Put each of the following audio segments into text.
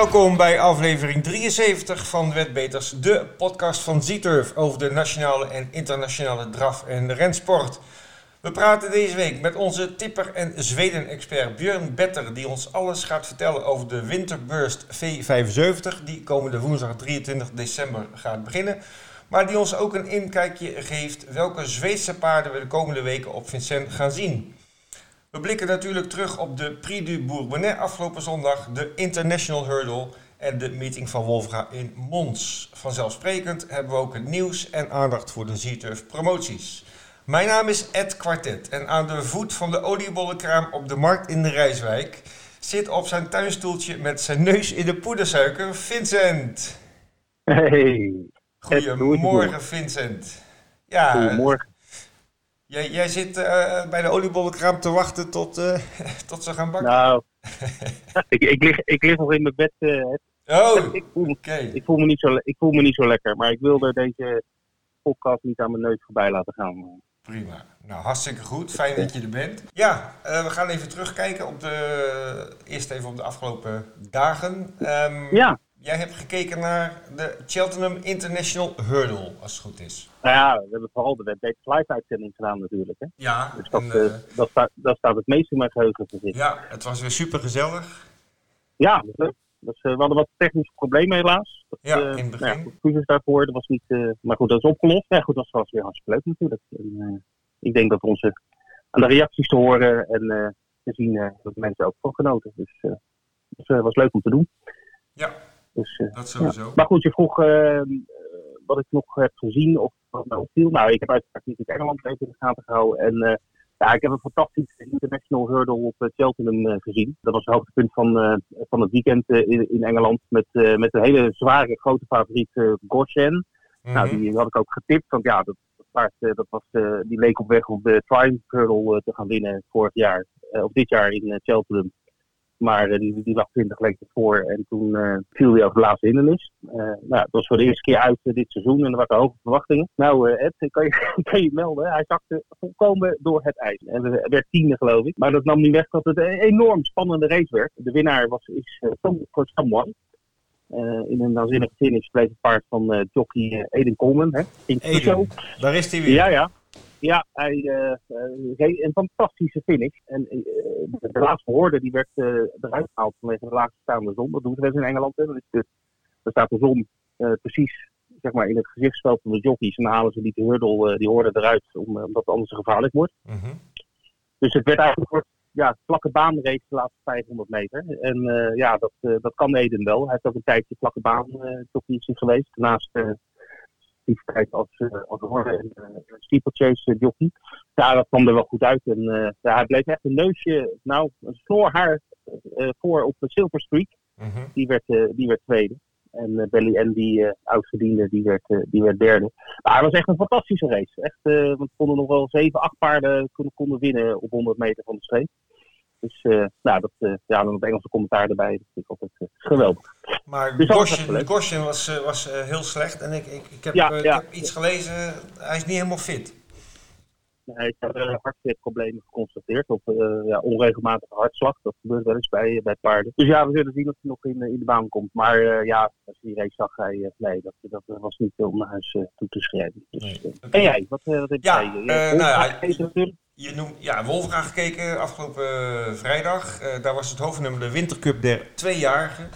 welkom bij aflevering 73 van Wetbeters, de podcast van Z-Turf over de nationale en internationale draf- en rensport. We praten deze week met onze tipper en Zweden-expert Björn Better, die ons alles gaat vertellen over de Winterburst V75, die komende woensdag 23 december gaat beginnen. Maar die ons ook een inkijkje geeft welke Zweedse paarden we de komende weken op Vincennes gaan zien. We blikken natuurlijk terug op de Prix du Bourbonnais afgelopen zondag, de International Hurdle en de meeting van Wolfga in Mons. Vanzelfsprekend hebben we ook het nieuws en aandacht voor de Z-Turf promoties. Mijn naam is Ed Quartet en aan de voet van de oliebollenkraam op de markt in de Rijswijk zit op zijn tuinstoeltje met zijn neus in de poedersuiker Vincent. Hey. Goedemorgen Vincent. Ja, Goedemorgen. Jij, jij zit uh, bij de oliebollenkraam te wachten tot, uh, tot ze gaan bakken? Nou, ik, ik, lig, ik lig nog in mijn bed. Uh, oh, ik voel, ik, voel me niet zo, ik voel me niet zo lekker, maar ik wilde deze podcast niet aan mijn neus voorbij laten gaan. Prima. Nou, hartstikke goed. Fijn dat je er bent. Ja, we gaan even terugkijken op de, eerst even op de afgelopen dagen. Um, ja. Jij hebt gekeken naar de Cheltenham International Hurdle, als het goed is. Nou ja, we hebben vooral de Webdate Live uitzending gedaan natuurlijk. Hè? Ja. Dus dat, en, uh, dat, staat, dat staat het meest in mijn geheugen zitten. Ja, het was weer super gezellig. Ja, dat. Dus, uh, we hadden wat technische problemen helaas. Dat, ja, in het begin. Nou ja, excuses daarvoor. Dat was niet, uh, maar goed, dat is opgelost. Ja, goed, dat was weer hartstikke leuk natuurlijk. En, ik denk dat onze aan de reacties te horen en te zien dat mensen ook van genoten. Dus het was leuk om te doen. Ja, dus, dat sowieso. Ja. Maar goed, je vroeg wat ik nog heb gezien of wat mij opviel. Nou, ik heb uiteraard niet in Engeland even in de gaten gehouden. En uh, ja, ik heb een fantastische international hurdle op uh, Cheltenham uh, gezien. Dat was het hoogtepunt van, van het weekend in, in, Engeland. Met, met een hele zware, grote favoriet Goshen. Mm -hmm. Nou, die had ik ook getipt. Want ja, dat, paard dat was, die leek op weg om de Triumph Hurdle te gaan winnen vorig jaar. of dit jaar in Cheltenham. Maar uh, die, die lag 20 lengte voor en toen uh, viel hij over de laatste hindernis. Uh, nou, dat was voor de eerste keer uit dit seizoen en er waren hoge verwachtingen. Nou, Ed, kan je, kan je melden, hij zakte volkomen door het ijs. En er werd tiende, geloof ik. Maar dat nam niet weg dat het een enorm spannende race werd. De winnaar was, is voor Someone. in een waanzinnige finish bleef het paard van jockey Eden Coleman. Hè, in Eden, daar is hij weer. Ja, ja. Ja, hij uh, reed een fantastische finish. En uh, de laatste hoorde die werd uh, eruit gehaald vanwege de laagste staande zon. Dat doen ze wel eens in Engeland. Hè. Dus de, daar staat de zon precies zeg maar, in het gezichtsveld van de jockeys. En dan halen ze die de hurdle, die hoorde eruit, om, omdat het anders gevaarlijk wordt. Mm -hmm. Dus het werd eigenlijk een ja, vlakke baanrace de laatste 500 meter. En ja, dat, dat kan Eden wel. Hij heeft ook een tijdje vlakke baan jockey geweest. Daarnaast activiteit als, uh, als horen en uh, steeplechase jockey. Ja, dat kwam er wel goed uit. En ja, hij bleef echt een neusje, nou, een snor haar voor op de Silver Streak. Mm -hmm. die, werd, die werd tweede. En Belly Ann, die oudgediende, die werd, die werd derde. Maar het was echt een fantastische race. Echt, want we konden nog wel zeven, acht paarden konden, konden winnen op 100 meter van de streep. Dus uh, nou, dat, uh, ja, dan het Engelse commentaar erbij. Dat vind ik altijd uh, geweldig. Maar dus Goshen, Goshen was, was heel slecht. En ik, ik, ik, heb, ja, ik ja. heb iets gelezen, hij is niet helemaal fit. Nee, ik heb hartritproblemen geconstateerd. Of ja, onregelmatige hartslag. Dat gebeurt wel eens bij, bij paarden. Dus ja, we zullen zien of hij nog in, in de baan komt. Maar ja, als je die race zag, hij, nee, dat, dat was niet om naar huis toe te schrijven. Dus, nee. okay. En jij, wat, wat heb ja, jij? nou ja, natuurlijk. Je noemt, ja, Wolfga gekeken afgelopen uh, vrijdag. Uh, daar was het hoofdnummer de Wintercup der tweejarigen.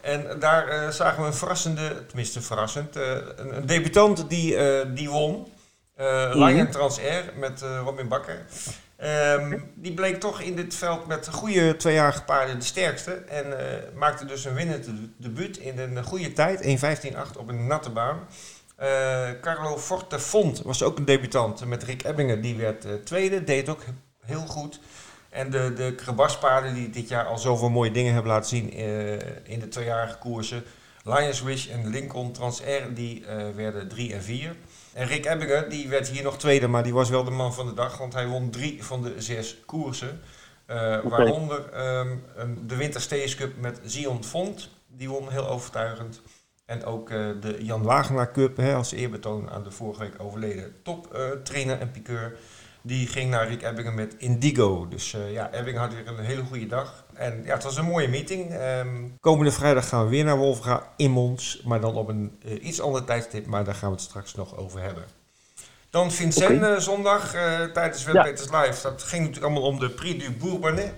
En daar uh, zagen we een verrassende, tenminste verrassend, een, een, debutant die, die won. Mm -hmm. Lion Transair met Robin Bakker. Um, die bleek toch in dit veld met goede tweejarige paarden de sterkste. En maakte dus een winnend debuut in een goede tijd, 1.15.8 op een natte baan. Uh, Carlo Fortefont was ook een debutant met Rick Ebbingen. Die werd uh, tweede, deed ook heel goed. En de, de Krabaspaarden die dit jaar al zoveel mooie dingen hebben laten zien uh, in de tweejarige koersen. Lions Wish en Lincoln Transair, die werden drie en vier. En Rick Ebbingen, die werd hier nog tweede, maar die was wel de man van de dag. Want hij won drie van de zes koersen. Okay. Waaronder um, de Winter Steers Cup met Zion Font. Die won heel overtuigend. En ook uh, de Jan Wagenaar Cup, hè, als eerbetoon aan de vorige week overleden toptrainer uh, en piqueur. Die ging naar Rick Ebbingen met Indigo. Dus ja, Ebbingen had weer een hele goede dag. En ja, het was een mooie meeting. Ehm, komende vrijdag gaan we weer naar Wolfga in Mons. Maar dan op een iets ander tijdstip. Maar daar gaan we het straks nog over hebben. Dan Vincent zondag tijdens Webpeters ja. Live. Dat ging natuurlijk allemaal om de Prix du Bourbonnais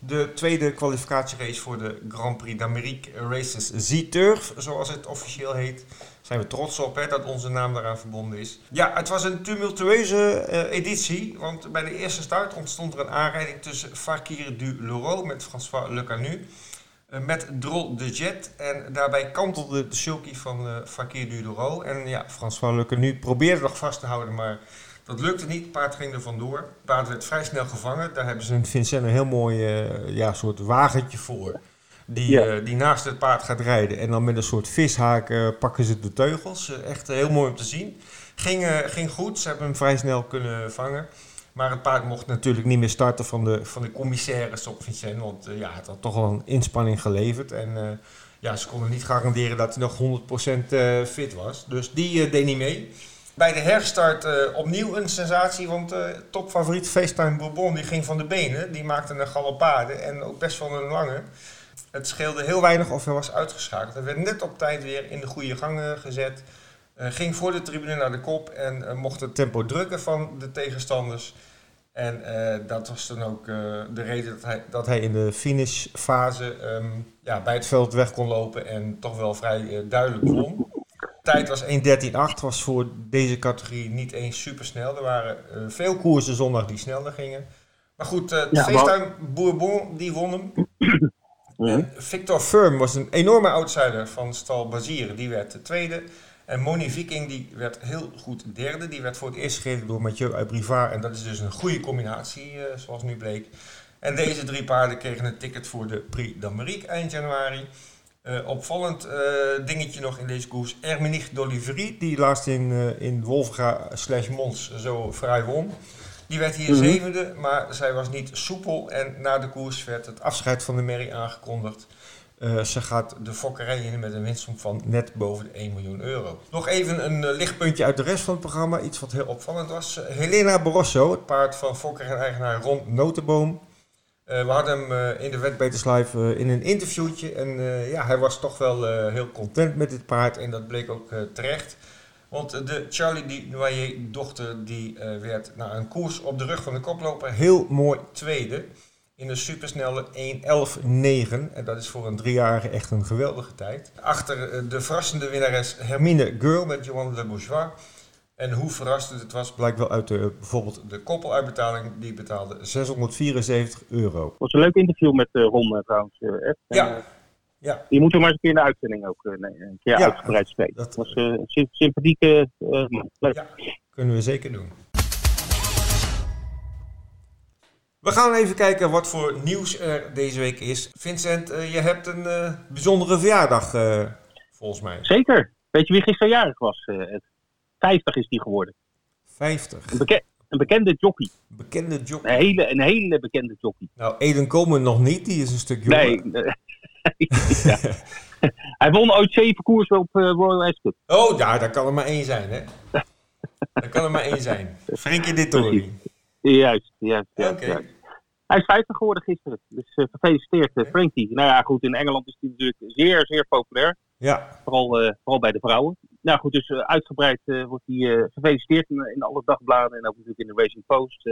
de tweede kwalificatierace voor de Grand Prix d'Amérique Races Z-Turf, zoals het officieel heet. Zijn we trots op hè, dat onze naam daaraan verbonden is. Ja, het was een tumultueuze uh, editie, want bij de eerste start ontstond er een aanrijding tussen Fakir du Loro met François Lecanu. Uh, met Drol de Jet en daarbij kantelde de sulky van uh, Fakir du Loro. En ja, François Lecanu probeerde nog vast te houden, maar dat lukte niet, het paard ging er vandoor. Het paard werd vrij snel gevangen. Daar hebben ze in Vincent een heel mooi uh, ja, soort wagentje voor. Die, uh, die naast het paard gaat rijden. En dan met een soort vishaak uh, pakken ze de teugels. echt heel mooi om te zien. Ging, ging goed, ze hebben hem vrij snel kunnen vangen. Maar het paard mocht natuurlijk niet meer starten van de, van de commissaires op Vincent. Want ja, het had toch wel een inspanning geleverd. En ja, ze konden niet garanderen dat hij nog 100% fit was. Dus die deed niet mee. Bij de herstart uh, opnieuw een sensatie, want uh, topfavoriet FaceTime Bourbon die ging van de benen. Die maakte een galopade en ook best wel een lange. Het scheelde heel weinig of hij was uitgeschakeld. Hij werd net op tijd weer in de goede gang uh, gezet. ging voor de tribune naar de kop en mocht het tempo drukken van de tegenstanders. En dat was dan ook de reden dat hij, dat hij in de finishfase um, ja, bij het veld weg kon lopen en toch wel vrij duidelijk won tijd was 1.13.8, was voor deze categorie niet eens super snel. Er waren uh, veel koersen zondag die sneller gingen. Maar goed, uh, ja, FaceTime Bourbon die won hem. Ja. Victor Firm was een enorme outsider van Stal Bazieren. Die werd de tweede. En Moni Viking die werd heel goed derde. Die werd voor het eerst gereden door Mathieu Abrivard. En dat is dus een goede combinatie, uh, zoals nu bleek. En deze drie paarden kregen een ticket voor de Prix d'Amérique eind januari. Uh, opvallend uh, dingetje nog in deze koers. Ermenich d'Olivery, die laatst in, uh, in Wolfga slash Mons zo vrij won. Die werd hier mm -hmm. zevende, maar zij was niet soepel. En na de koers werd het afscheid van de Merrie aangekondigd. ze gaat de fokkerij in met een winstsom van net boven de 1 miljoen euro. Nog even een lichtpuntje uit de rest van het programma. Iets wat heel opvallend was. Helena Barroso, het paard van fokker en eigenaar Ron Notenboom uh, we hadden hem uh, in de Wetbeters Live uh, in een interviewtje. En ja, hij was toch wel heel content met dit paard. En dat bleek ook terecht. Want de Charlie Di Noyer dochter die werd na een koers op de rug van de koploper heel mooi tweede. In een supersnelle 1.11.9. En dat is voor een driejarige echt een geweldige tijd. Achter de verrassende winnares Hermine Girl met Johan Le Bourgeois. En hoe verrassend het was, blijkt wel uit de, bijvoorbeeld de koppeluitbetaling. Die betaalde 674 euro. Het was een leuk interview met uh, Ron uh, trouwens. Uh, ja. ja. Die moeten we maar eens een keer in de uitzending ook nee, een keer ja, uitgebreid spreken. Dat was een sympathieke man. Ja, kunnen we zeker doen. We gaan even kijken wat voor nieuws er deze week is. Vincent, je hebt een bijzondere verjaardag volgens mij. Zeker. Weet je wie gisteren jarig was, Ed? 50 is die geworden. 50? Een, beke een bekende jockey. Bekende jockey? Een hele, een hele bekende jockey. Nou, Eden Komen nog niet, die is een stuk jonger. Nee. Hij won ooit zeven koersen op uh, Royal Ascot. Oh, ja, daar kan er maar één zijn, hè? daar kan er maar één zijn. Frankie Dettori. Juist, juist. juist, okay. Hij is 50 geworden gisteren. Dus uh, gefeliciteerd, uh, Frankie. Nou ja, goed, in Engeland is hij natuurlijk zeer, zeer populair. Ja. Vooral, uh, vooral bij de vrouwen. Nou goed, dus uitgebreid wordt hij gefeliciteerd in, alle dagbladen en ook natuurlijk in de Racing Post.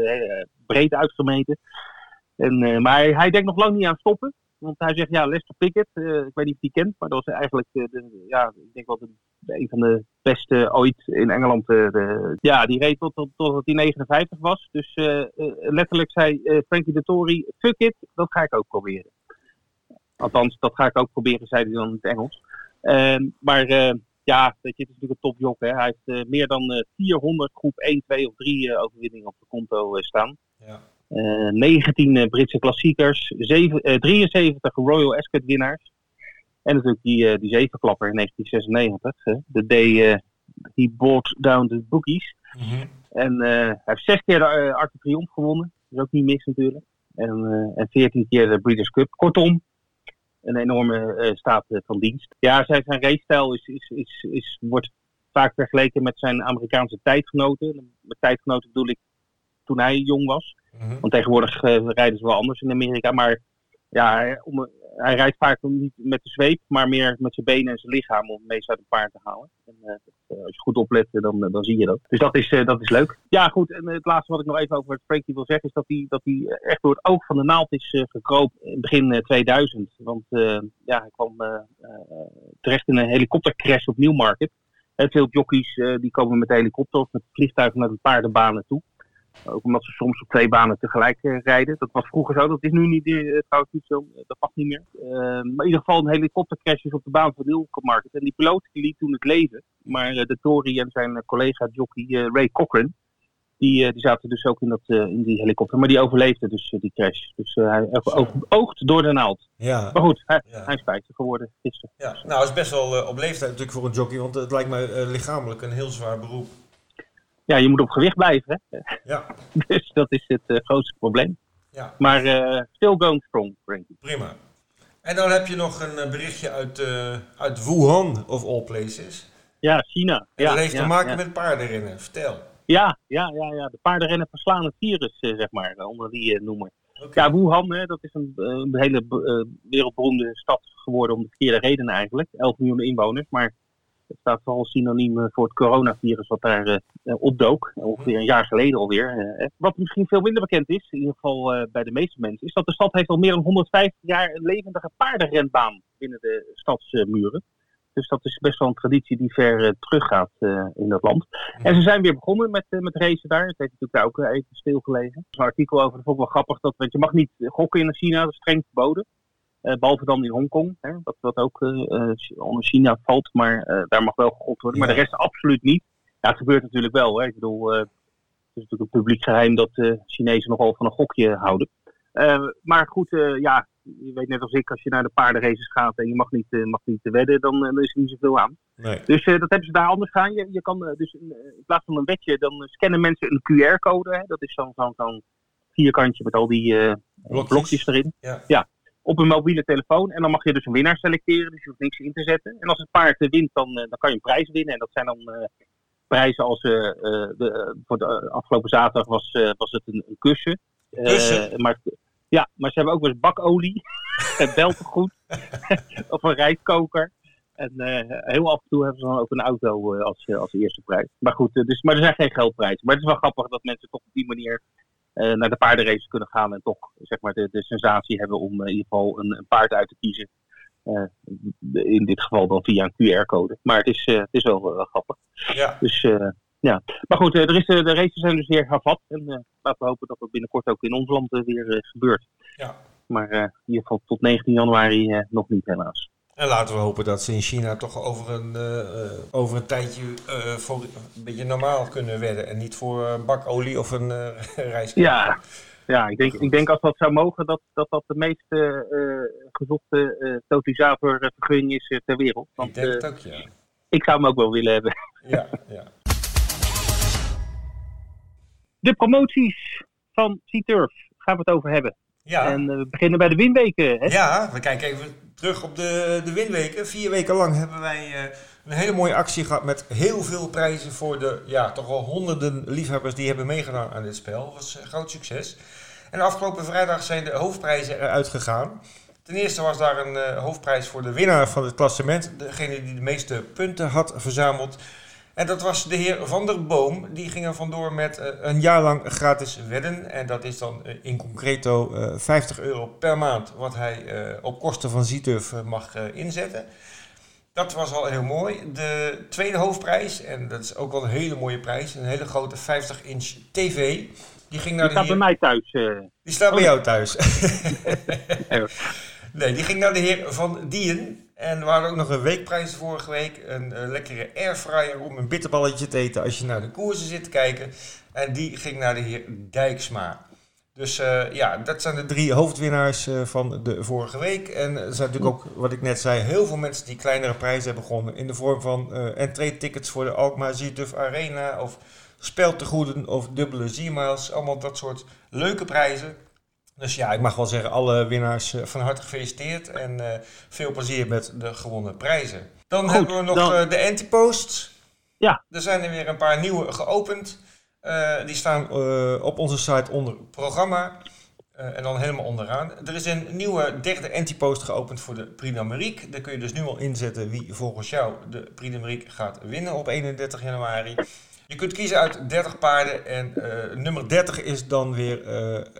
breed uitgemeten. En, maar hij, denkt nog lang niet aan stoppen. Want hij zegt, ja, Lester Pickett, ik weet niet of hij kent, maar dat was eigenlijk, de, ja, ik denk wel de, een van de beste ooit in Engeland. Ja, die reed tot, tot, tot hij 59 was. Dus letterlijk zei Frankie de Tory, fuck it, dat ga ik ook proberen. Althans, dat ga ik ook proberen, zei hij dan in het Engels. Ehm, maar ja, weet je, het is natuurlijk een topjok. Hè. Hij heeft meer dan 400 groep 1, 2 of 3 overwinningen op de konto staan. Ja. Uh, 19 Britse klassiekers, 7, uh, 73 Royal Ascot winnaars. En natuurlijk die, die zevenklapper in 1996. de day he bought down the bookies. Mm -hmm. En hij heeft zes keer de Arc Triomphe gewonnen. Dat is ook niet mis natuurlijk. En, en 14 keer de Breeders' Cup. Kortom, een enorme staat van dienst. Ja, zijn, zijn racestijl is, is, is, is, wordt vaak vergeleken met zijn Amerikaanse tijdgenoten. Met tijdgenoten bedoel ik toen hij jong was. Mhm. Want tegenwoordig eh, rijden ze wel anders in Amerika. Maar ja, om, hij rijdt vaak niet met de zweep, maar meer met zijn benen en zijn lichaam om het meest uit een paard te halen. En, eh, eh, als je goed oplet, eh, dan, dan zie je dat. Dus dat is, dat is leuk. Ja, goed. En het laatste wat ik nog even over het Frankie wil zeggen, is dat hij, dat echt door het oog van de naald is eh, gekropen in begin eh, 2000. Want ja, hij kwam terecht in een helikoptercrash op Newmarket. En veel jockeys die komen met de helikopter of met vliegtuigen naar de paardenbanen toe. Ook omdat ze soms op twee banen tegelijk eh, rijden. Dat was vroeger zo, dat is nu niet, eh, trouwens niet zo. Eh, dat mag niet meer. Maar in ieder geval een helikoptercrash is op de baan van Newmarket. En die piloot die liet toen het leven. Maar de Tory en zijn collega jockey Ray Cochran, die, die zaten dus ook in, dat, in die helikopter. Maar die overleefde dus die crash. Dus hij oog- oogt door de naald. Ja. Maar goed, hij, Ja. hij is 50 geworden gisteren. ja. Nou, het is best wel op leeftijd natuurlijk voor een jockey, want het lijkt mij lichamelijk een heel zwaar beroep. Ja, je moet op gewicht blijven. Hè? Ja, Dus dat is het eh, grootste probleem. ja. Maar eh, still going strong, Frankie. Prima. En dan heb je nog een eh, berichtje uit, uit Wuhan, of all places. Ja, China. En ja, dat heeft ja, te maken ja. met paardenrennen. Vertel. Ja, ja, ja, ja. De paardenrennen verslaan het virus, zeg maar, onder die noemer. Ja, Wuhan, hè, dat is een, een hele wereldberoemde stad geworden om de verkeerde redenen eigenlijk. 11 miljoen inwoners, maar het staat vooral synoniem eh, voor het coronavirus wat daar eh, eh, opdook. Ongeveer een jaar geleden alweer. Wat misschien veel minder bekend is, in ieder geval bij de meeste mensen, is dat de stad heeft al meer dan 150 jaar een levendige paardenrenbaan binnen de stadsmuren. Dus dat is best wel een traditie die ver teruggaat in dat land. En ze zijn weer begonnen met, met racen daar. Het heeft natuurlijk daar ook even stilgelegen. Er is een artikel over, dat vond ik wel grappig. Dat, want je mag niet gokken in China, dat is streng verboden. Eh, behalve dan in Hongkong, hè, dat, wat ook eh, eh, onder China valt. Maar eh, daar mag wel gegokt worden. Maar Ja. de rest absoluut niet. Ja, het gebeurt natuurlijk wel. Hè. Ik bedoel, het is natuurlijk een publiek geheim dat eh Chinezen nogal van een gokje houden. Maar goed, ja, je weet net als ik, als je naar de paardenraces gaat en je mag niet, mag niet wedden, dan, dan is er niet zoveel aan. Nee. Dus dat hebben ze daar anders gedaan. Je, je kan dus in, in plaats van een wetje, dan scannen mensen een QR-code. Dat is zo'n zo'n zo'n vierkantje met al die Blokjes. blokjes erin. Ja. Op een mobiele telefoon. En dan mag je dus een winnaar selecteren. Dus je hoeft niks in te zetten. En als het paard wint, dan, eh, dan kan je een prijs winnen. En dat zijn dan eh, prijzen als... eh, de, voor de afgelopen zaterdag was, was het een, een kussen. Maar, ja, maar ze hebben ook wel eens bakolie. Het beltegoed. of een rijstkoker. En heel af en toe hebben ze dan ook een auto als, als eerste prijs. Maar goed, dus, maar er zijn geen geldprijzen. Maar het is wel grappig dat mensen toch op die manier naar de paardenraces kunnen gaan. En toch zeg maar, de, de sensatie hebben om eh, in ieder geval een, een paard uit te kiezen. Eh, in dit geval dan via een QR-code. Maar het is, eh, het is wel eh, grappig. Ja. Dus eh, ja. Maar goed, eh, er is, eh, de races zijn dus weer hervat. En eh, laten we hopen dat dat binnenkort ook in ons land eh, weer eh, gebeurt. Ja. Maar eh, in ieder geval tot 19 januari eh, nog niet helaas. En laten we hopen dat ze in China toch over een, eh, eh, over een tijdje eh, voor een beetje normaal kunnen wedden. En niet voor een bak olie of een uh, rijst. Ja, ja ik, denk, ik denk als dat zou mogen, dat dat, dat de meest gezochte totalisatorvergunning is ter wereld. Ik denk het ook, ja. ik zou hem ook wel willen hebben. Ja, ja. De promoties van C-Turf gaan we het over hebben. Ja. En we beginnen bij de winweken. Hè? Ja, we kijken even terug op de, de winweken. Vier weken lang hebben wij eh, een hele mooie actie gehad met heel veel prijzen voor de ja, toch wel honderden liefhebbers die hebben meegedaan aan dit spel. Dat was een groot succes. En afgelopen vrijdag zijn de hoofdprijzen eruit gegaan. Ten eerste was daar een eh, hoofdprijs voor de winnaar van het klassement. Degene die de meeste punten had verzameld. En dat was de heer Van der Boom. Die ging er vandoor met eh, een jaar lang gratis wedden. En dat is dan eh, in concreto eh 50 euro per maand. Wat hij eh, op kosten van Zietuf eh, mag eh, inzetten. Dat was al heel mooi. De tweede hoofdprijs, en dat is ook wel een hele mooie prijs. Een hele grote 50-inch tv. Die ging naar Die de staat bij mij thuis. eh. Die staat bij Oh, jou thuis. Nee, die ging naar de heer Van Dien. En we hadden ook nog een weekprijs vorige week. Een eh, lekkere airfryer om een bitterballetje te eten als je naar de koersen zit te kijken. En die ging naar de heer Dijksma. Dus eh, ja, dat zijn de drie hoofdwinnaars eh, van de vorige week. En er zijn natuurlijk ook, wat ik net zei, heel veel mensen die kleinere prijzen hebben gewonnen. In de vorm van eh entree-tickets voor de Alkmaar Ziertuf Arena. Of speltegoeden of dubbele Z-miles. Allemaal dat soort leuke prijzen. Dus ja, ik mag wel zeggen, alle winnaars eh, van harte gefeliciteerd. En eh, veel plezier met de gewonnen prijzen. Dan Goed, hebben we nog dan- eh, de antipost. Ja. Er zijn er weer een paar nieuwe geopend. die staan op onze site onder programma. en dan helemaal onderaan. Er is een nieuwe derde antipost geopend voor de Prix d'Amérique. Daar kun je dus nu al inzetten wie volgens jou de Prix d'Amérique gaat winnen op 31 januari. Je kunt kiezen uit 30 paarden en nummer 30 is dan weer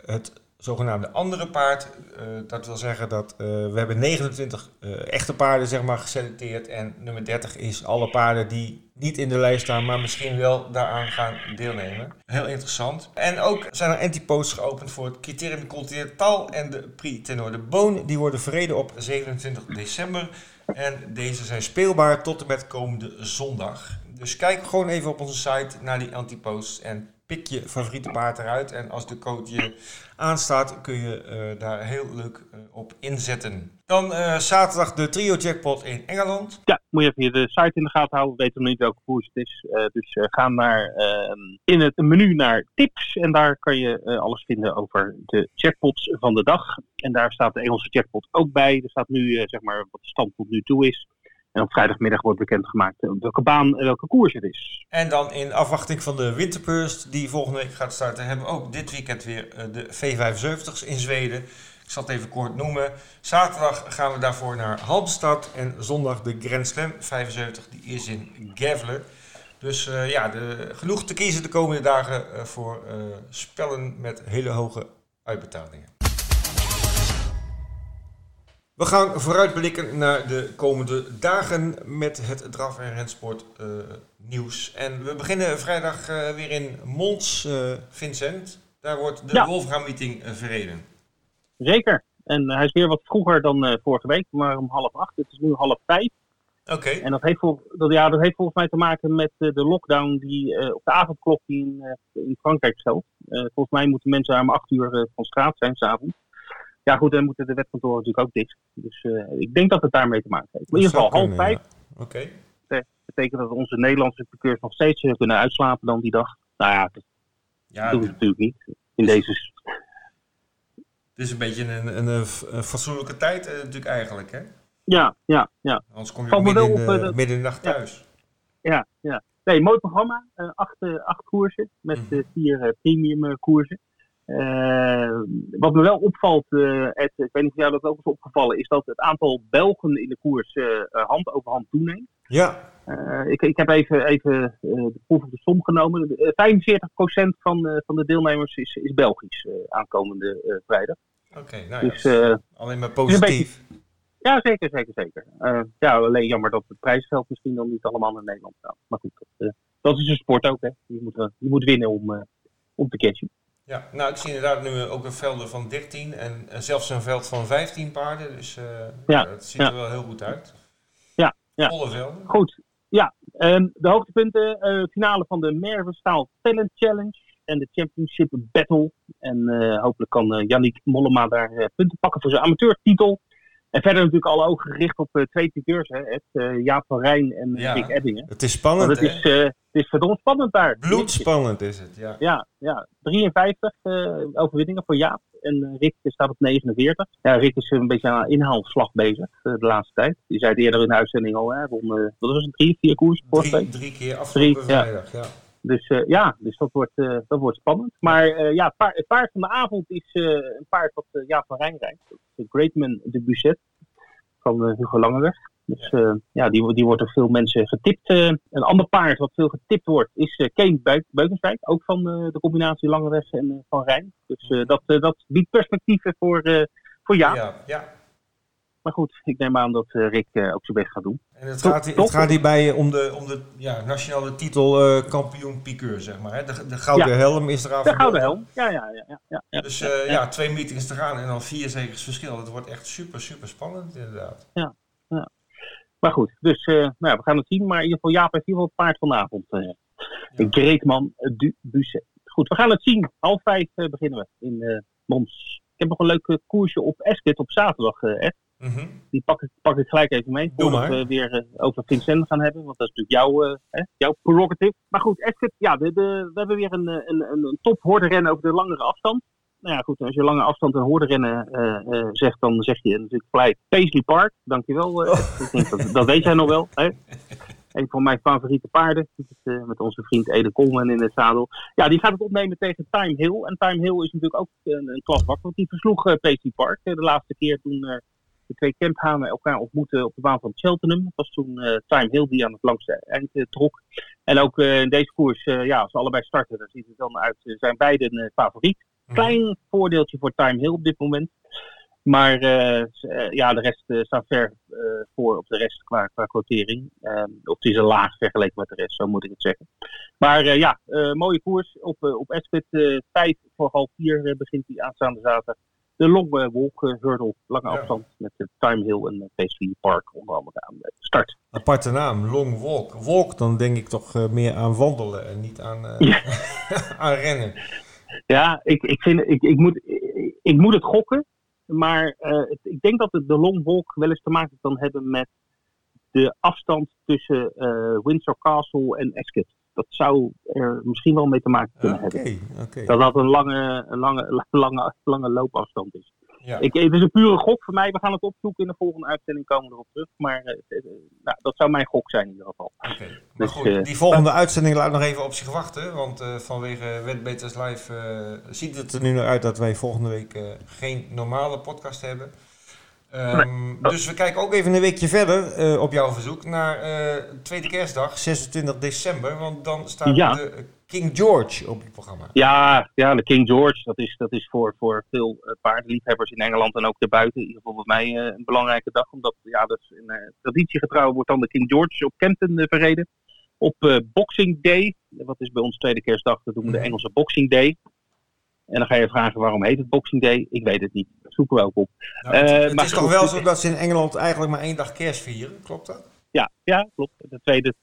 het zogenaamde andere paard. Uh, dat wil zeggen dat uh, we hebben 29 uh, echte paarden zeg maar, geselecteerd. En nummer 30 is alle paarden die niet in de lijst staan, maar misschien wel daaraan gaan deelnemen. Heel interessant. En ook zijn er antiposts geopend voor het Criterium Continental en de Prix Tenor de Boon. Die worden verreden op 27 december. En deze zijn speelbaar tot en met komende zondag. Dus kijk gewoon even op onze site naar die antiposts en pik je favoriete paard eruit. En als de code je aanstaat, kun je uh, daar heel leuk uh, op inzetten. Dan uh, zaterdag de trio jackpot in Engeland. Ja, moet je even de site in de gaten houden. We weten nog niet welke koers het is. dus ga naar, ehm, in het menu naar tips. En daar kan je alles vinden over de jackpots van de dag. En daar staat de Engelse jackpot ook bij. Er staat nu zeg maar wat de stand tot nu toe is. En op vrijdagmiddag wordt bekendgemaakt welke baan en welke koers het is. En dan in afwachting van de Winterburst, die volgende week gaat starten, hebben we ook dit weekend weer eh, de V75's in Zweden. Ik zal het even kort noemen. Zaterdag gaan we daarvoor naar Halmstad en zondag de Grand Slam 75, die is in Gavle. Dus ja, de, genoeg te kiezen de komende dagen voor spellen met hele hoge uitbetalingen. We gaan vooruitblikken naar de komende dagen met het draf- en rensport uh, nieuws. En we beginnen vrijdag uh, weer in Mons, uh, Vincent. Daar wordt de ja. Wolfram meeting verreden. Zeker. En hij is weer wat vroeger dan vorige week, maar om half acht. Het is nu half vijf. Oké. Okay. En dat heeft, dat, ja, dat heeft volgens mij te maken met de lockdown die op de avondklok die in, in Frankrijk geldt. volgens mij moeten mensen om acht uur van straat zijn s'avonds. Ja, goed, dan moeten de wetkantoren natuurlijk ook dicht. Dus uh, ik denk dat het daarmee te maken heeft. in ieder geval half vijf. Oké. Okay. Dat betekent dat onze Nederlandse piqueurs nog steeds kunnen uitslapen dan die dag. Nou ja, dat ja, doen we natuurlijk niet. In deze... Het is een beetje een, een, een, een fatsoenlijke tijd uh, natuurlijk eigenlijk, hè? Ja, ja, ja. Anders kom je ook midden, in de, op, uh, midden in de nacht thuis. Ja, ja. Nee, mooi programma. Uh, acht, acht koersen met mm -hmm. vier premium koersen. Uh, wat me wel opvalt, uh, Ed, ik weet niet of jou dat ook is opgevallen, is dat het aantal Belgen in de koers uh, hand over hand toeneemt. Ja. ik, ik heb even, even de proef op de som genomen. 45% van, van de deelnemers is, is Belgisch aankomende vrijdag. Oké, okay, nou dus, alleen maar positief. Ja, zeker, zeker, zeker. ja, alleen jammer dat het prijsveld misschien dan niet allemaal naar Nederland gaat. Maar goed, dat, dat is een sport ook, hè. Je moet, je moet winnen om, om te catchen. Ja, nou ik zie inderdaad nu ook een velden van 13 en zelfs een veld van 15 paarden. Dus uh, ja, het ziet ja. er wel heel goed uit. Ja, ja. Volle velden. Goed, ja. Um, de hoogtepunten, uh, finale van de Mervenstaal Talent Challenge en de Championship Battle. En uh, hopelijk kan Yannick Mollema daar punten pakken voor zijn amateurtitel. En verder natuurlijk alle ogen gericht op uh, twee piqueurs, hè, het, uh, Jaap van Rijn en ja, Rick Ebbingen. Het is spannend, het is, uh, het is verdomd spannend daar. Bloedspannend is het, ja. Ja, ja. 53 overwinningen voor Jaap en Rick staat op 49. Ja, Rick is een beetje aan inhaalslag bezig de laatste tijd. Die zei het eerder in de uitzending al, hè, won, wat was het, drie, vier koers? Drie, drie keer afgelopen drie, vrijdag, ja. ja. Dus uh, ja, dus dat wordt, uh, dat wordt spannend. Maar uh, ja, het paard, het paard, van de avond is een paard wat Jaap van Rijn rijdt. De Greatman de Bucet van Hugo Langeweg. Dus ja, die, die wordt door veel mensen getipt. een ander paard wat veel getipt wordt is uh, Kane Beukenswijk. Ook van de combinatie Langeweg en Van Rijn. Dus dat, dat biedt perspectieven voor, voor Jaap. Ja, ja. Maar goed, ik neem aan dat Rick ook zijn best gaat doen. En het gaat, het gaat hierbij om de, om de ja, nationale titel kampioen piqueur, zeg maar. Hè? De, de gouden ja. helm is eraan De gouden helm, ja, ja, ja. ja, ja dus ja, ja, twee meetings te gaan en dan vier zegers verschil. Dat wordt echt super, super spannend inderdaad. Ja. Maar goed, dus nou ja, we gaan het zien. Maar in ieder geval, Jaap heeft in ieder geval het paard vanavond. Uh, Greetman du Busset. Goed, we gaan het zien. Half vijf beginnen we in Mons. Ik heb nog een leuk koersje op Esket op zaterdag. Mm -hmm. Die pak ik, pak ik gelijk even mee. Voordat we weer over Vincent gaan hebben. Want dat is natuurlijk jouw, hè, jouw prerogative. Maar goed, Esket, ja, we hebben weer een, een, een, een top rennen over de langere afstand. Nou ja, goed, als je lange afstand en rennen uh, zegt, dan zeg je natuurlijk gelijk Paisley Park. Dankjewel. Oh. dat, dat, weet jij nog wel. Hè? een van mijn favoriete paarden. Met, onze vriend Ede Coleman in het zadel. Ja, die gaat het opnemen tegen Time Hill. En Time Hill is natuurlijk ook een, een klasbak, want die versloeg uh, PC Park de laatste keer toen de twee camphanen elkaar ontmoeten op de baan van Cheltenham. Dat was toen Time Hill die aan het langste eind trok. En ook in deze koers, ja, als ze allebei starten, dan ziet het dan uit, zijn beiden favoriet. Mhm. Klein voordeeltje voor Time Hill op dit moment. Maar uh, ja, de rest uh, staat ver voor op de rest qua, qua quotering. Ehm, of het is een laag vergeleken met de rest, zo moet ik het zeggen. Maar ja, mooie koers. Op, op Ascot 5 voor half 4 begint hij aanstaande zaterdag. De Long Walk Hurdle, lange afstand met de Time Hill en PSV Park onder andere aan de start. Aparte naam, Long Walk. Walk, dan denk ik toch meer aan wandelen en niet aan, aan rennen. Ja, ik, ik, vind, ik, ik, moet, ik moet het gokken. Maar uh, ik denk dat het de longwalk wel eens te maken kan hebben met de afstand tussen uh, Windsor Castle en Ascot. Dat zou er misschien wel mee te maken kunnen okay, hebben. Okay. Dat dat een lange, een lange, lange, lange loopafstand is. Ja. Ik, het is een pure gok voor mij. We gaan het opzoeken in de volgende uitzending. Komen we erop terug. Maar uh, nou, dat zou mijn gok zijn in ieder geval. Okay. Dus, goed, uh, die volgende uitzending laat nog even op zich wachten. Want uh, vanwege Wetbeters Live ziet het er nu naar uit dat wij volgende week geen normale podcast hebben. Um, nee. Dus we kijken ook even een weekje verder op jouw verzoek naar tweede kerstdag, 26 december. Want dan staat ja. de King George op het programma. Ja, ja de King George, dat is, dat is voor, voor veel uh, paardenliefhebbers in Engeland en ook daarbuiten in ieder geval voor mij uh, een belangrijke dag. Omdat ja, dat is in uh, traditiegetrouw wordt dan de King George op Kempton verreden. Op Boxing Day, wat is bij ons tweede kerstdag, dat doen we de mhm. Engelse Boxing Day. En dan ga je vragen waarom heet het Boxing Day? Ik weet het niet. Dat zoeken we ook op. Nou, het, het is toch wel zo dat ze in Engeland eigenlijk maar één dag kerst vieren, klopt dat? Ja, ja klopt. De tweede,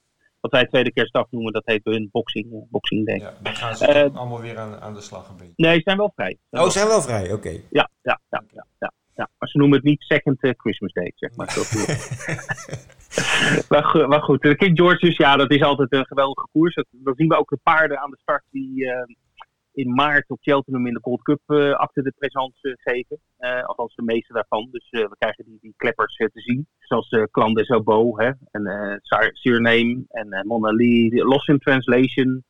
wat wij tweede kerstdag noemen, dat heet hun boxing, uh, boxing day. Ja, dan gaan ze uh, allemaal weer aan, aan de slag een beetje. Nee, ze zijn wel vrij. Zijn oh, ze zijn wel vrij, oké. Okay. Ja, ja, ja, ja, ja, ja. Maar ze noemen het niet second uh, Christmas day, zeg maar. maar, maar, goed, de King George's, ja, dat is altijd een geweldige koers. Dan zien we ook de paarden aan de start die in maart op Cheltenham in de Gold Cup uh, achter de présence geven. Uh, althans de meeste daarvan. Dus we krijgen die, die kleppers te zien. Zoals uh, Clan des Obo hè, en Surname en Mona Lee, Lost in Translation,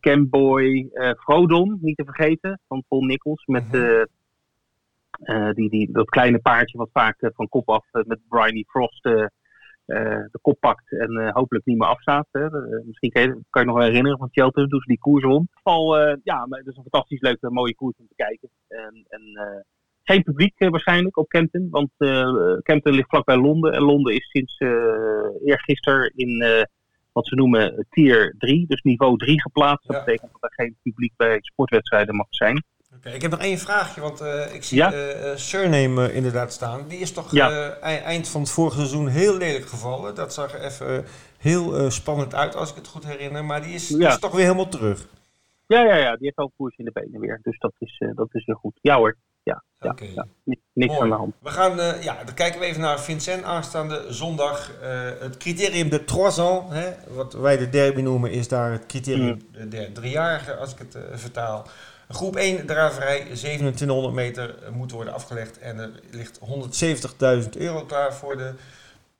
Camboy, Frodon, niet te vergeten, van Paul Nichols. Met mm die, die, dat kleine paardje wat vaak van kop af met Briny Frost de kop pakt en hopelijk niet meer afstaat. Hè. misschien kan je, kan je nog wel herinneren van Cheltenham toen ze die koers won. Al, ja, maar het is een fantastisch leuke, mooie koers om te kijken. En, en geen publiek waarschijnlijk op Kempton, want uh, Kempton ligt vlakbij Londen. En Londen is sinds uh, eergisteren in wat ze noemen tier 3, dus niveau 3 geplaatst. Dat betekent dat er geen publiek bij sportwedstrijden mag zijn. Okay, ik heb nog één vraagje, want ik zie ja? Surname inderdaad staan. Die is toch ja. eind van het vorige seizoen heel lelijk gevallen. Dat zag er even heel spannend uit, als ik het goed herinner. Maar die is, ja. is toch weer helemaal terug. Ja, ja, ja, die heeft ook koers in de benen weer. Dus dat is, dat is heel goed. Ja hoor ja, okay. niks aan de hand. We gaan, ja, dan kijken we even naar Vincent aanstaande zondag. Het criterium de trois ans, hè, wat wij de derby noemen, is daar het criterium mm. de driejarige, als ik het vertaal. Groep 1 draverij, 2700 meter moet worden afgelegd en er ligt 170.000 euro klaar voor de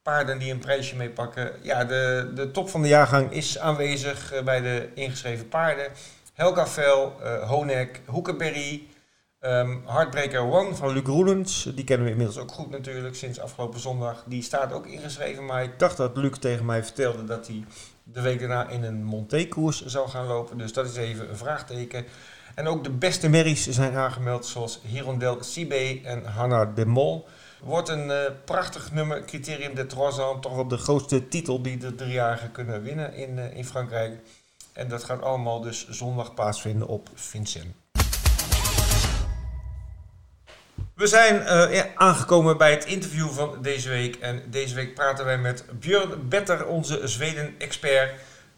paarden die een prijsje meepakken. Ja, de, de top van de jaargang is aanwezig bij de ingeschreven paarden. Helga Vel, Honek, Hoekenberry, Um, Heartbreaker One van Luc Roelens, die kennen we inmiddels ook goed natuurlijk sinds afgelopen zondag. Die staat ook ingeschreven, maar ik dacht dat Luc tegen mij vertelde dat hij de week daarna in een Monté-koers zou gaan lopen. Dus dat is even een vraagteken. En ook de beste merries zijn aangemeld, zoals Hirondel Cibé en Hanna de Mol. Wordt een uh, prachtig nummer, Criterium de Trois toch wel de grootste titel die de driejarigen kunnen winnen in, uh, in Frankrijk. En dat gaat allemaal dus zondag plaatsvinden op Vincent. We zijn uh, aangekomen bij het interview van deze week. En deze week praten wij met Björn Better, onze Zweden-expert.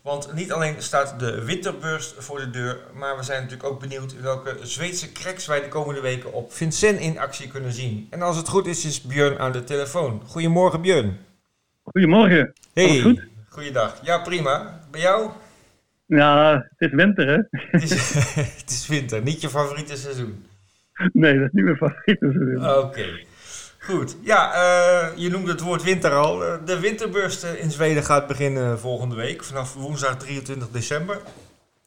Want niet alleen staat de winterbeurs voor de deur, maar we zijn natuurlijk ook benieuwd welke Zweedse cracks wij de komende weken op Vincent in actie kunnen zien. En als het goed is, is Björn aan de telefoon. Goedemorgen Björn. Goedemorgen. Hey, goed? goeiedag. Ja, prima. Bij jou? Ja, het is winter hè? Het is, het is winter, niet je favoriete seizoen. Nee, dat is niet mijn favoriete Oké. Goed, ja, uh, je noemde het woord winter al. de winterbeurs in Zweden gaat beginnen volgende week, vanaf woensdag 23 december.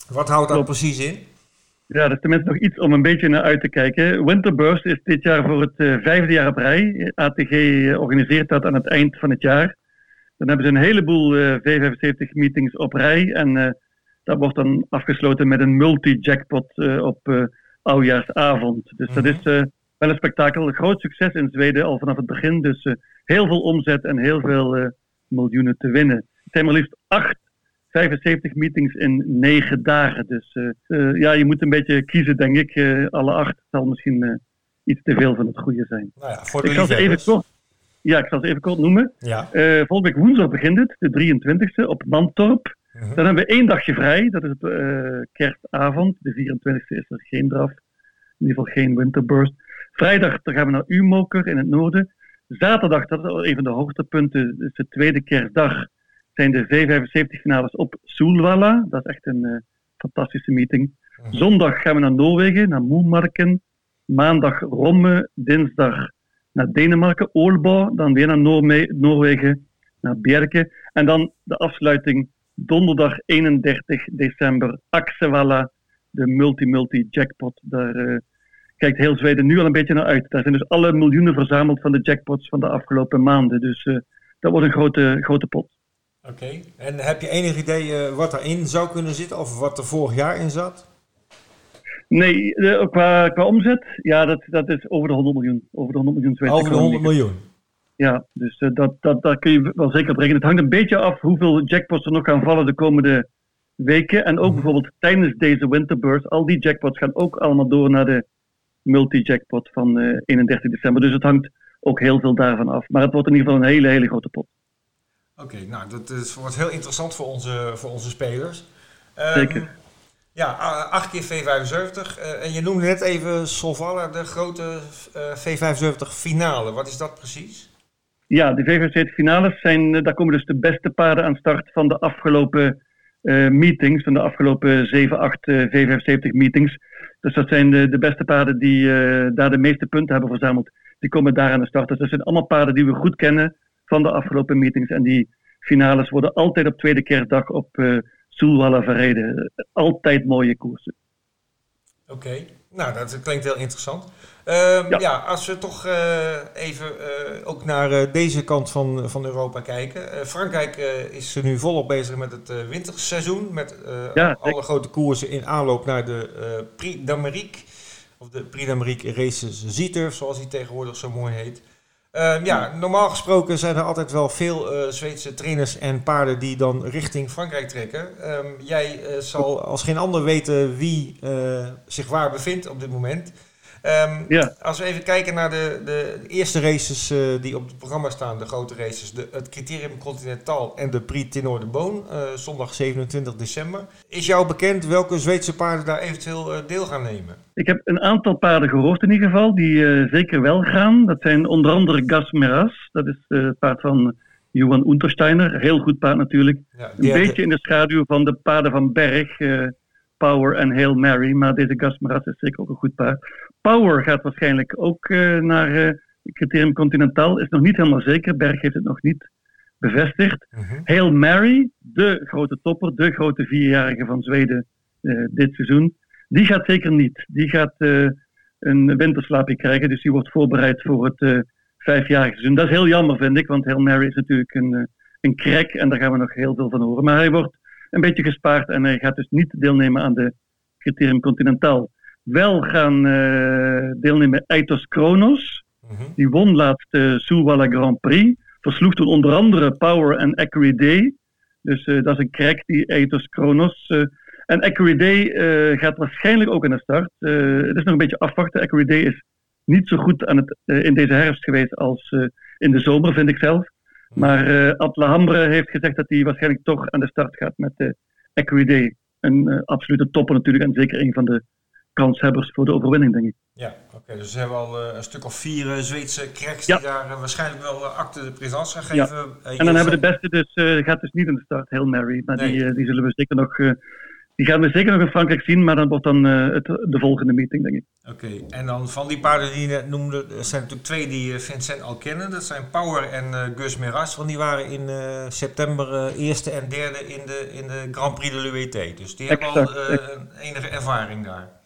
Wat houdt dat precies in? Ja, dat is tenminste nog iets om een beetje naar uit te kijken. Winterburst is dit jaar voor het uh, vijfde jaar op rij. ATG organiseert dat aan het eind van het jaar. Dan hebben ze een heleboel uh, V75 meetings op rij. En dat wordt dan afgesloten met een multi-jackpot op oudjaarsavond. Dus dat is wel een spektakel. Een groot succes in Zweden al vanaf het begin. Dus heel veel omzet en heel veel miljoenen te winnen. Het zijn maar liefst acht 75 meetings in 9 dagen. Dus uh, ja, je moet een beetje kiezen, denk ik. Alle acht zal misschien iets te veel van het goede zijn. Nou ja, voor de ik zal ze even kort, ja, ik zal ze even kort noemen. Ja. volgende week woensdag begint het, de 23e, op Mantorp. -huh. Dan hebben we één dagje vrij, dat is op kerstavond. De 24e is er geen draf. In ieder geval geen winterburst. Vrijdag dan gaan we naar Umoker in het noorden. Zaterdag, dat is een van de hoogtepunten, is de tweede kerstdag zijn de V75 finales op Soelwalla. Dat is echt een uh, fantastische meeting. Mhm. Zondag gaan we naar Noorwegen, naar Moelmarken. Maandag Romme. Dinsdag naar Denemarken, Aalborg. Dan weer naar Noorme Noorwegen, naar Bjerke. En dan de afsluiting donderdag 31 december, Axevalla. De multi-multi-jackpot. Daar uh, kijkt heel Zweden nu al een beetje naar uit. Daar zijn dus alle miljoenen verzameld van de jackpots van de afgelopen maanden. Dus uh, dat wordt een grote, grote pot. Oké, okay. en heb je enig idee uh, wat erin zou kunnen zitten of wat er vorig jaar in zat? Nee, de, qua, qua omzet, ja, dat, dat is over de 100 miljoen. Over de 100 miljoen. Over de 100 miljoen? Ja, dus uh, dat, dat, dat kun je wel zeker brengen. Het hangt een beetje af hoeveel jackpots er nog gaan vallen de komende weken. En ook mm -hmm. bijvoorbeeld tijdens deze winterbeurs, al die jackpots gaan ook allemaal door naar de multi-jackpot van uh, 31 december. Dus het hangt ook heel veel daarvan af. Maar het wordt in ieder geval een hele, hele grote pot. Oké, okay, nou dat is, wordt heel interessant voor onze, voor onze spelers. Um, Zeker. Ja, 8 keer V75. Uh, en je noemde net even Solvalla, de grote uh, V75 finale. Wat is dat precies? Ja, de V75 finales zijn, daar komen dus de beste paarden aan start van de afgelopen eh, meetings, van de afgelopen 7, 8 V75 meetings. Dus dat zijn de, de beste paarden die eh, daar de meeste punten hebben verzameld. Die komen daar aan de start. Dus dat zijn allemaal paarden die we goed kennen van de afgelopen meetings. En die finales worden altijd op tweede kerstdag op uh, Soelwalla verreden. Altijd mooie koersen. Oké. Nou dat klinkt heel interessant. Uh, ja. ja. als we toch uh, even uh, ook naar deze kant van, van Europa kijken. Frankrijk is er nu volop bezig met het winterseizoen. Met ja, alle grote koersen in aanloop naar de Prix d'Amérique. Of de Prix d'Amérique Races Zieter, zoals die tegenwoordig zo mooi heet. Uh, ja, normaal gesproken zijn er altijd wel veel uh, Zweedse trainers en paarden die dan richting Frankrijk trekken. Um, jij uh, zal als geen ander weten wie zich waar bevindt op dit moment. Um, ja. Als we even kijken naar de, de eerste races die op het programma staan, de grote races, de, het Criterium Continental en de Prix Tenor de Boon, zondag 27 december. Is jou bekend welke Zweedse paarden daar eventueel deel gaan nemen? Ik heb een aantal paarden gehoord in ieder geval, die zeker wel gaan. Dat zijn onder andere Gas Meras, dat is het paard van Johan Untersteiner. Heel goed paard natuurlijk. Ja, een beetje de... in de schaduw van de paarden van Berg, Power en Hail Mary. Maar deze Gas Meras is zeker ook een goed paard. Power gaat waarschijnlijk ook naar Criterium Continental, is nog niet helemaal zeker. Berg heeft het nog niet bevestigd. Uh -huh. Hail Mary, de grote topper, de grote vierjarige van Zweden dit seizoen. Die gaat zeker niet. Die gaat een winterslaapje krijgen, dus die wordt voorbereid voor het vijfjarige seizoen. Dat is heel jammer, vind ik, want Hail Mary is natuurlijk een, een crack en daar gaan we nog heel veel van horen. Maar hij wordt een beetje gespaard en hij gaat dus niet deelnemen aan de Criterium Continental. Wel gaan deelnemen Eitos Kronos. Uh -huh. Die won laatst de Soelwalla Grand Prix. Versloeg toen onder andere Power en Day. Dus dat is een crack, die Eitos Kronos. En Accurate Day uh, gaat waarschijnlijk ook aan de start. Uh, het is nog een beetje afwachten. Accurate Day is niet zo goed aan het, uh, in deze herfst geweest als in de zomer, vind ik zelf. Maar uh, Atlahambre heeft gezegd dat hij waarschijnlijk toch aan de start gaat met de Accurate Day. Een absolute topper natuurlijk en zeker een van de kanshebbers voor de overwinning, denk ik. Ja, oké. Okay, dus we hebben al een stuk of vier Zweedse cracks ja. die daar waarschijnlijk wel acte de présence gaan geven. Ja. en dan hebben de beste dus, gaat dus niet aan de start, Hail Mary. Maar nee. die, die zullen we zeker nog Die gaan we zeker nog in Frankrijk zien, maar dat wordt dan het, de volgende meeting, denk ik. Oké, en dan van die paarden die je net noemde, er zijn natuurlijk twee die Vincent al kennen. Dat zijn Power en Gus Meras, want die waren in september eerste en derde in de, in de Grand Prix de l'UET. Dus die hebben al enige ervaring daar.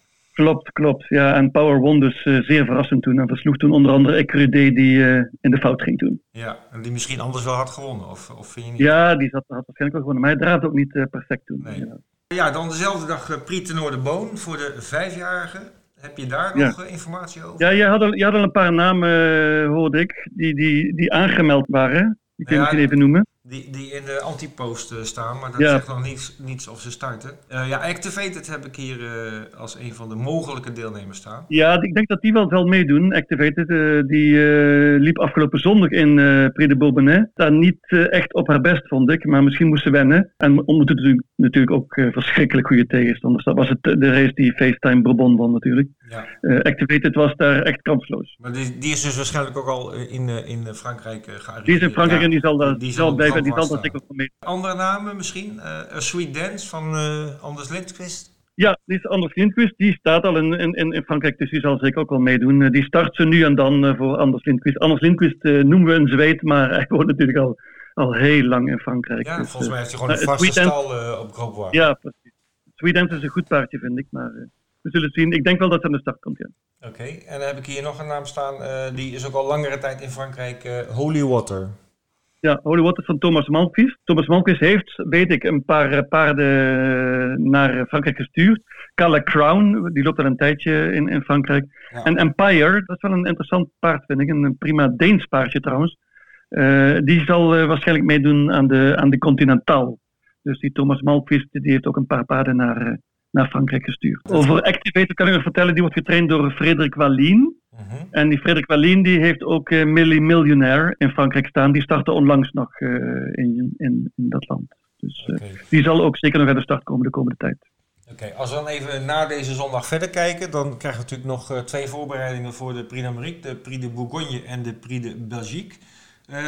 Klopt, klopt. Ja, en Power won dus uh, zeer verrassend toen en versloeg toen onder andere Ecrudé die uh, in de fout ging toen. Ja, en die misschien anders wel had gewonnen, of, of vind je niet? Ja, die zat, had waarschijnlijk wel gewonnen, maar hij draaide ook niet uh, perfect toen. Nee. Ja. ja. dan dezelfde dag Prix de Boon voor de vijfjarigen. Heb je daar nog informatie over? Ja, je had, al, je had al een paar namen, hoorde ik, die, die, die aangemeld waren. Die kun je misschien even noemen. Die, die in de antipost uh, staan, maar dat zegt nog niets, niets of ze starten. Uh, ja, Activated heb ik hier uh, als een van de mogelijke deelnemers staan. Ja, ik denk dat die wel zal meedoen. Activated, die liep afgelopen zondag in Prix de Bourbonnais. Daar niet echt op haar best, vond ik, maar misschien moest ze wennen. En ondertussen natuurlijk ook verschrikkelijk goede tegenstanders. Dat was het, de race die FaceTime Bourbon won natuurlijk. Ja. Activated was daar echt kansloos. Maar die, die is dus waarschijnlijk ook al in, in Frankrijk gearriveerd. Die is in Frankrijk en die zal daar die zal bij die zal dat zeker mee. Andere namen misschien? Uh, A Sweet Dance van uh, Anders Lindqvist? Ja, die is Anders Lindqvist. Die staat al in, in, in Frankrijk, dus die zal zeker ook wel meedoen. Uh, die start ze nu en dan voor Anders Lindqvist. Anders Lindqvist noemen we een Zweed, maar hij woont natuurlijk al, al heel lang in Frankrijk. Ja, dus, volgens mij heeft hij gewoon een vaste stal op Grootwaard. Ja, precies. Sweet Dance is een goed paardje, vind ik, maar we zullen het zien. Ik denk wel dat hij aan de start komt, ja. Oké, en dan heb ik hier nog een naam staan. die is ook al langere tijd in Frankrijk. Holy Water. Ja, Holy Water van Thomas Malmquist. Thomas Malmquist heeft, weet ik, een paar eh, paarden naar Frankrijk gestuurd. Cala Crown, die loopt al een tijdje in, in Frankrijk. En Empire, dat is wel een interessant paard, vind ik. Een prima Deens paardje trouwens. Uh, die zal uh, waarschijnlijk meedoen aan de, aan de Continental. Dus die Thomas Malmquist die heeft ook een paar paarden naar, naar Frankrijk gestuurd. Over Activator kan ik nog vertellen, die wordt getraind door Frederik Wallien. Mhm. En die Frederik Wallin die heeft ook uh, Millie Millionaire in Frankrijk staan. Die startte onlangs nog uh, in, in, in, dat land. Dus uh, die zal ook zeker nog aan de start komen de komende tijd. Oké, als we dan even na deze zondag verder kijken, dan krijgen we natuurlijk nog twee voorbereidingen voor de Prix d'Amérique, de Prix de Bourgogne en de Prix de Belgique.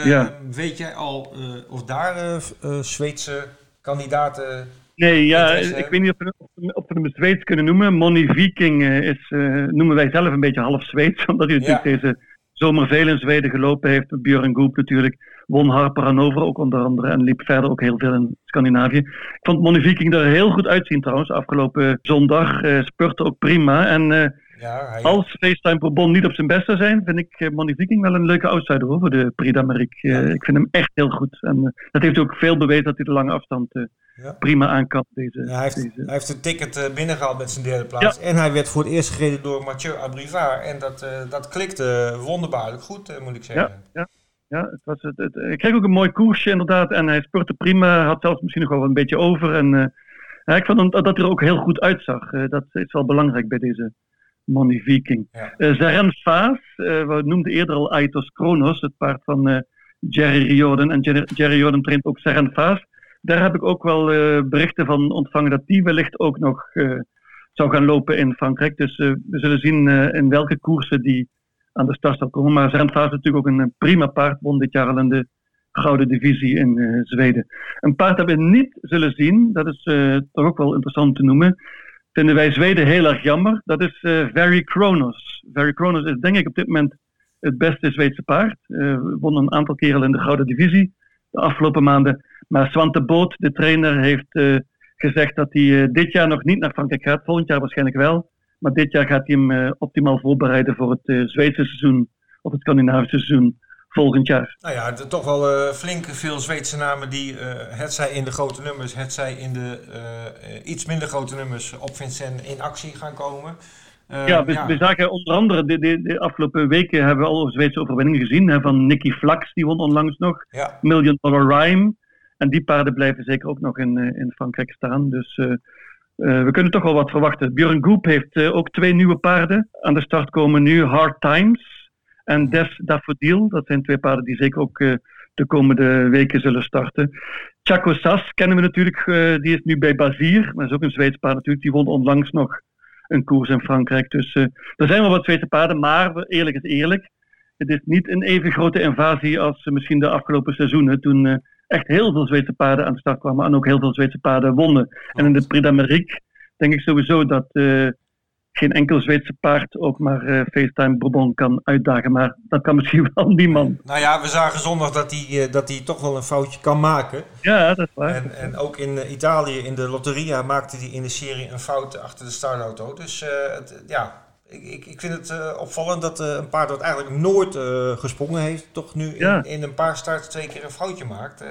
Ja. Weet jij al of daar Zweedse kandidaten Nee, ja, ik weet niet of we, of we hem Zweeds kunnen noemen. Money Viking uh, is, uh, noemen wij zelf een beetje half Zweeds, omdat hij natuurlijk deze zomer veel in Zweden gelopen heeft. Björn Goop natuurlijk, won Harper Hannover ook onder andere en liep verder ook heel veel in Scandinavië. Ik vond Money Viking er heel goed uitzien trouwens, afgelopen zondag. Uh, spurte ook prima en... Ja, hij... Als FaceTime Bourbon niet op zijn best zou zijn, vind ik Money Viking wel een leuke outsider hoor, voor de Prix d'Amérique. Ja. ik vind hem echt heel goed. En dat heeft ook veel bewezen dat hij de lange afstand ja. prima aan kan. Deze, ja, hij, heeft, deze... hij heeft een ticket binnengehaald met zijn derde plaats. En hij werd voor het eerst gereden door Mathieu Abrivard. En dat, dat klikte wonderbaarlijk goed, moet ik zeggen. Ja, ja. het was het, het, ik kreeg ook een mooi koersje inderdaad. En hij spurte prima. Had zelfs misschien nog wel een beetje over. En ja, ik vond dat, dat er ook heel goed uitzag. dat is wel belangrijk bij deze Money Viking. Ja. Zaren Faas, we noemden eerder al Aitos Kronos, het paard van Jerry Riordan. En Jerry, Jerry Riordan traint ook Zaren Faas daar heb ik ook wel uh, berichten van ontvangen dat die wellicht ook nog uh, zou gaan lopen in Frankrijk. Dus uh, we zullen zien in welke koersen die aan de start zal komen. Maar Zerentvaas is natuurlijk ook een prima paard, won dit jaar al in de Gouden Divisie in Zweden. Een paard dat we niet zullen zien, dat is toch ook wel interessant te noemen, vinden wij Zweden heel erg jammer. Dat is Very Kronos. Very Kronos is denk ik op dit moment het beste Zweedse paard. won een aantal keren in de Gouden Divisie de afgelopen maanden. Maar Swante Boot, de trainer, heeft uh, gezegd dat hij uh, dit jaar nog niet naar Frankrijk gaat. Volgend jaar waarschijnlijk wel. Maar dit jaar gaat hij hem uh, optimaal voorbereiden voor het Zweedse seizoen of het Scandinavische seizoen volgend jaar. Nou ja, toch wel uh, flink veel Zweedse namen die, uh, het zij in de grote nummers, het zij in de uh, iets minder grote nummers op Vincent in actie gaan komen. ja, we, ja. we, zagen onder andere de, de, de, afgelopen weken hebben we al Zweedse overwinningen gezien. Hè, van Nicky Flax, die won onlangs nog. Ja. Million Dollar Rhyme. En die paarden blijven zeker ook nog in, eh, in Frankrijk staan. Dus we kunnen toch wel wat verwachten. Björn Goop heeft ook twee nieuwe paarden aan de start komen nu. Hard Times en Des Daffodil. Dat zijn twee paarden die zeker ook de komende weken zullen starten. Chaco Sas kennen we natuurlijk. die is nu bij Bazier. Maar is ook een Zweeds paard natuurlijk. Die won onlangs nog een koers in Frankrijk. Dus er zijn wel wat Zweedse paarden. Maar eerlijk is eerlijk. Het is niet een even grote invasie als misschien de afgelopen seizoenen. Toen echt heel veel Zweedse paarden aan de start kwamen en ook heel veel Zweedse paarden wonnen. En in de Prix d'Amérique denk ik sowieso dat geen enkel Zweedse paard ook maar uh, FaceTime Bourbon kan uitdagen. Maar dat kan misschien wel niemand. Nou ja, we zagen zondag dat hij, dat hij toch wel een foutje kan maken. Ja, dat is waar. En, en ook in Italië, in de Lotteria, maakte hij in de serie een fout achter de startauto. Dus het, ja, ik, ik, vind het uh, opvallend dat uh, een paard dat eigenlijk nooit uh, gesprongen heeft, toch nu ja. in, in, een paar starts twee keer een foutje maakt.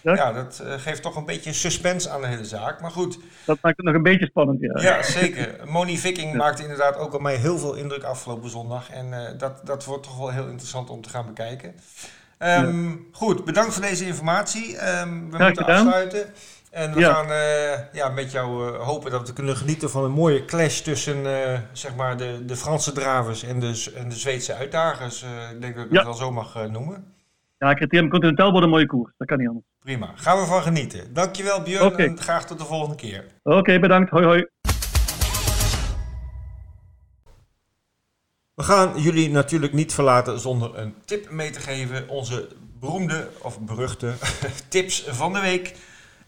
Ja. ja. dat geeft toch een beetje suspense aan de hele zaak. Maar goed. Dat maakt het nog een beetje spannend, ja. Ja, zeker. Moni Viking maakte inderdaad ook op mij heel veel indruk afgelopen zondag. En dat, dat wordt toch wel heel interessant om te gaan bekijken. Um, goed, bedankt voor deze informatie. Um, we moeten afsluiten. En we gaan uh, ja, met jou uh, hopen dat we kunnen genieten van een mooie clash tussen uh, zeg maar de, de Franse dravers en de, en de Zweedse uitdagers. ik denk dat ik ja. het wel zo mag noemen. Ja, Criterium Continental wordt een mooie koers. Dat kan niet anders. Prima. Gaan we van genieten. Dankjewel Björn okay. en graag tot de volgende keer. Oké, okay, bedankt. Hoi hoi. We gaan jullie natuurlijk niet verlaten zonder een tip mee te geven. Onze beroemde of beruchte tips van de week.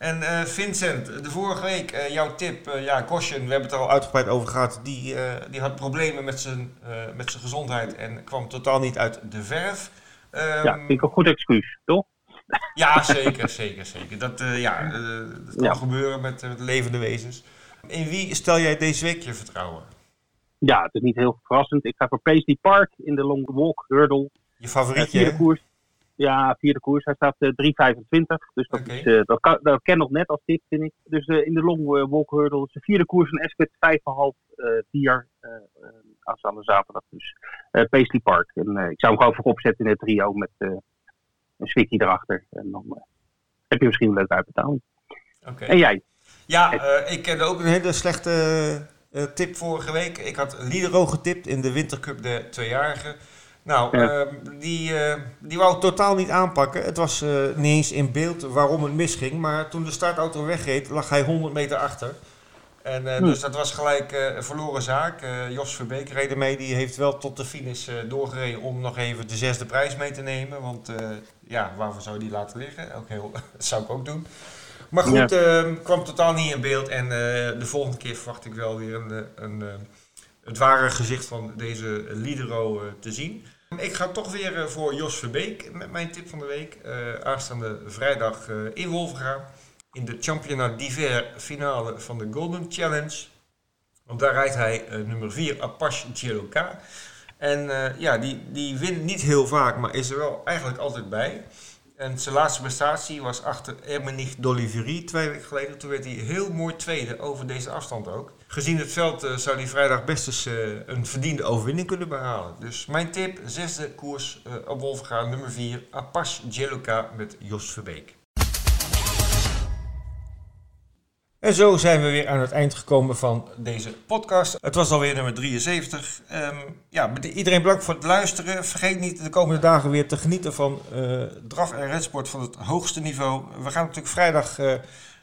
En uh, Vincent, de vorige week, uh, jouw tip, uh, ja, Kosjen, we hebben het er al uitgebreid over gehad, die, die had problemen met zijn, met zijn gezondheid en kwam totaal niet uit de verf. Um, ja, vind ik een goed excuus, toch? Ja, zeker, zeker, zeker. Dat, ja, dat kan ja. gebeuren met, met levende wezens. In wie stel jij deze week je vertrouwen? Ja, het is niet heel verrassend. Ik ga voor Paisley Park in de Long Walk Hurdle. Je favorietje, koers. Ja, vierde koers. Hij staat uh, 3,25. Dus dat, okay. is, uh, dat, kan, dat ken nog net als tip, vind ik. Dus uh, in de long walk hurdle de vierde koers van Esquet 5,5, 4 aanstaande zaterdag. Dus Paisley Park. En ik zou hem gewoon voor opzetten in het trio met een Swicky erachter. En dan heb je misschien een leuke uitbetaling. Okay. En jij? Ja, ik kende ook een hele slechte tip vorige week. Ik had Lidero getipt in de Wintercup de tweejarigen. Nou, ja. uh, die, uh, die wou het totaal niet aanpakken. Het was uh, niet eens in beeld waarom het misging. Maar toen de startauto wegreed, lag hij 100 meter achter. En, hm. Dus dat was gelijk een verloren zaak. Jos Verbeek reed mee. Die heeft wel tot de finish doorgereden om nog even de zesde prijs mee te nemen. Want ja, waarvoor zou die laten liggen? Ook heel, dat zou ik ook doen. Maar goed, ja. Ehm, kwam totaal niet in beeld. En de volgende keer verwacht ik wel weer een, een het ware gezicht van deze Lidero te zien. Ik ga toch weer eh, voor Jos Verbeek met mijn tip van de week. Uh, aanstaande vrijdag in Wolverga. In de Championnat d'Hiver finale van de Golden Challenge. Want daar rijdt hij nummer 4 Apache Gieloka. En ja, die, die wint niet heel vaak, maar is er wel eigenlijk altijd bij. En zijn laatste prestatie was achter Ermenich d'Olivery twee weken geleden. Toen werd hij heel mooi tweede over deze afstand ook. Gezien het veld uh, zou hij vrijdag best eens uh, een verdiende overwinning kunnen behalen. Dus mijn tip, zesde koers uh, op Wolfga, nummer 4, Apache Jeluka met Jos Verbeek. En zo zijn we weer aan het eind gekomen van deze podcast. Het was alweer nummer 73. Um, ehm, ja, iedereen bedankt voor het luisteren. Vergeet niet de komende dagen weer te genieten van draf en redsport van het hoogste niveau. We gaan natuurlijk vrijdag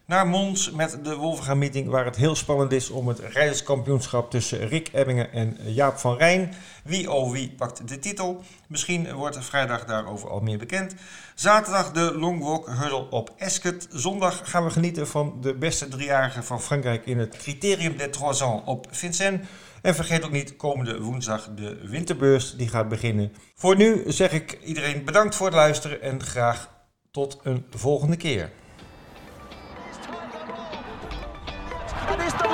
naar Mons met de Wolverga meeting, waar het heel spannend is om het rijderskampioenschap tussen Rick Ebbingen en Jaap van Rijn. Wie oh wie pakt de titel? Misschien wordt vrijdag daarover al meer bekend. Zaterdag de Longwalk Hurdle op Esket. Zondag gaan we genieten van de beste driejarigen van Frankrijk in het Criterium des Trois Ans op Vincennes. En vergeet ook niet, komende woensdag de winterbeurs, die gaat beginnen. Voor nu zeg ik iedereen bedankt voor het luisteren en graag tot een volgende keer. ¡Listo!